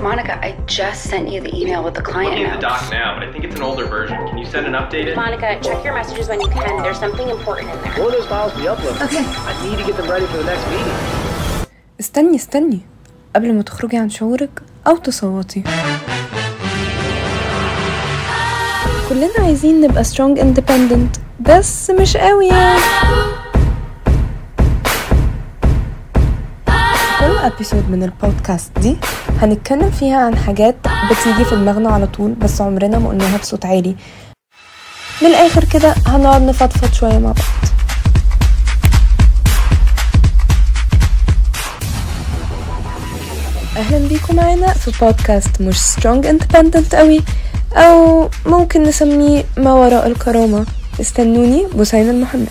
Monica, I just sent you the email with the client looking at the doc now, but I think it's an older version. Can you send an updated? Monica, check your messages when you can. There's something important in there. Will those files be uploaded? Okay. I need to get them ready for the next meeting. استني استني قبل ما تخرجي عن شعورك أو تصوتي كلنا عايزين نبقى strong independent بس مش قوي يعني episode من البودكاست دي هنتكلم فيها عن حاجات بتيجي في دماغنا على طول بس عمرنا ما قلناها بصوت عالي. من الآخر كده هنقعد نفضفض شوية مع بعض. أهلا بيكم معانا في بودكاست مش strong independent قوي أو ممكن نسميه ما وراء الكرامة. استنوني بوسين المحمد.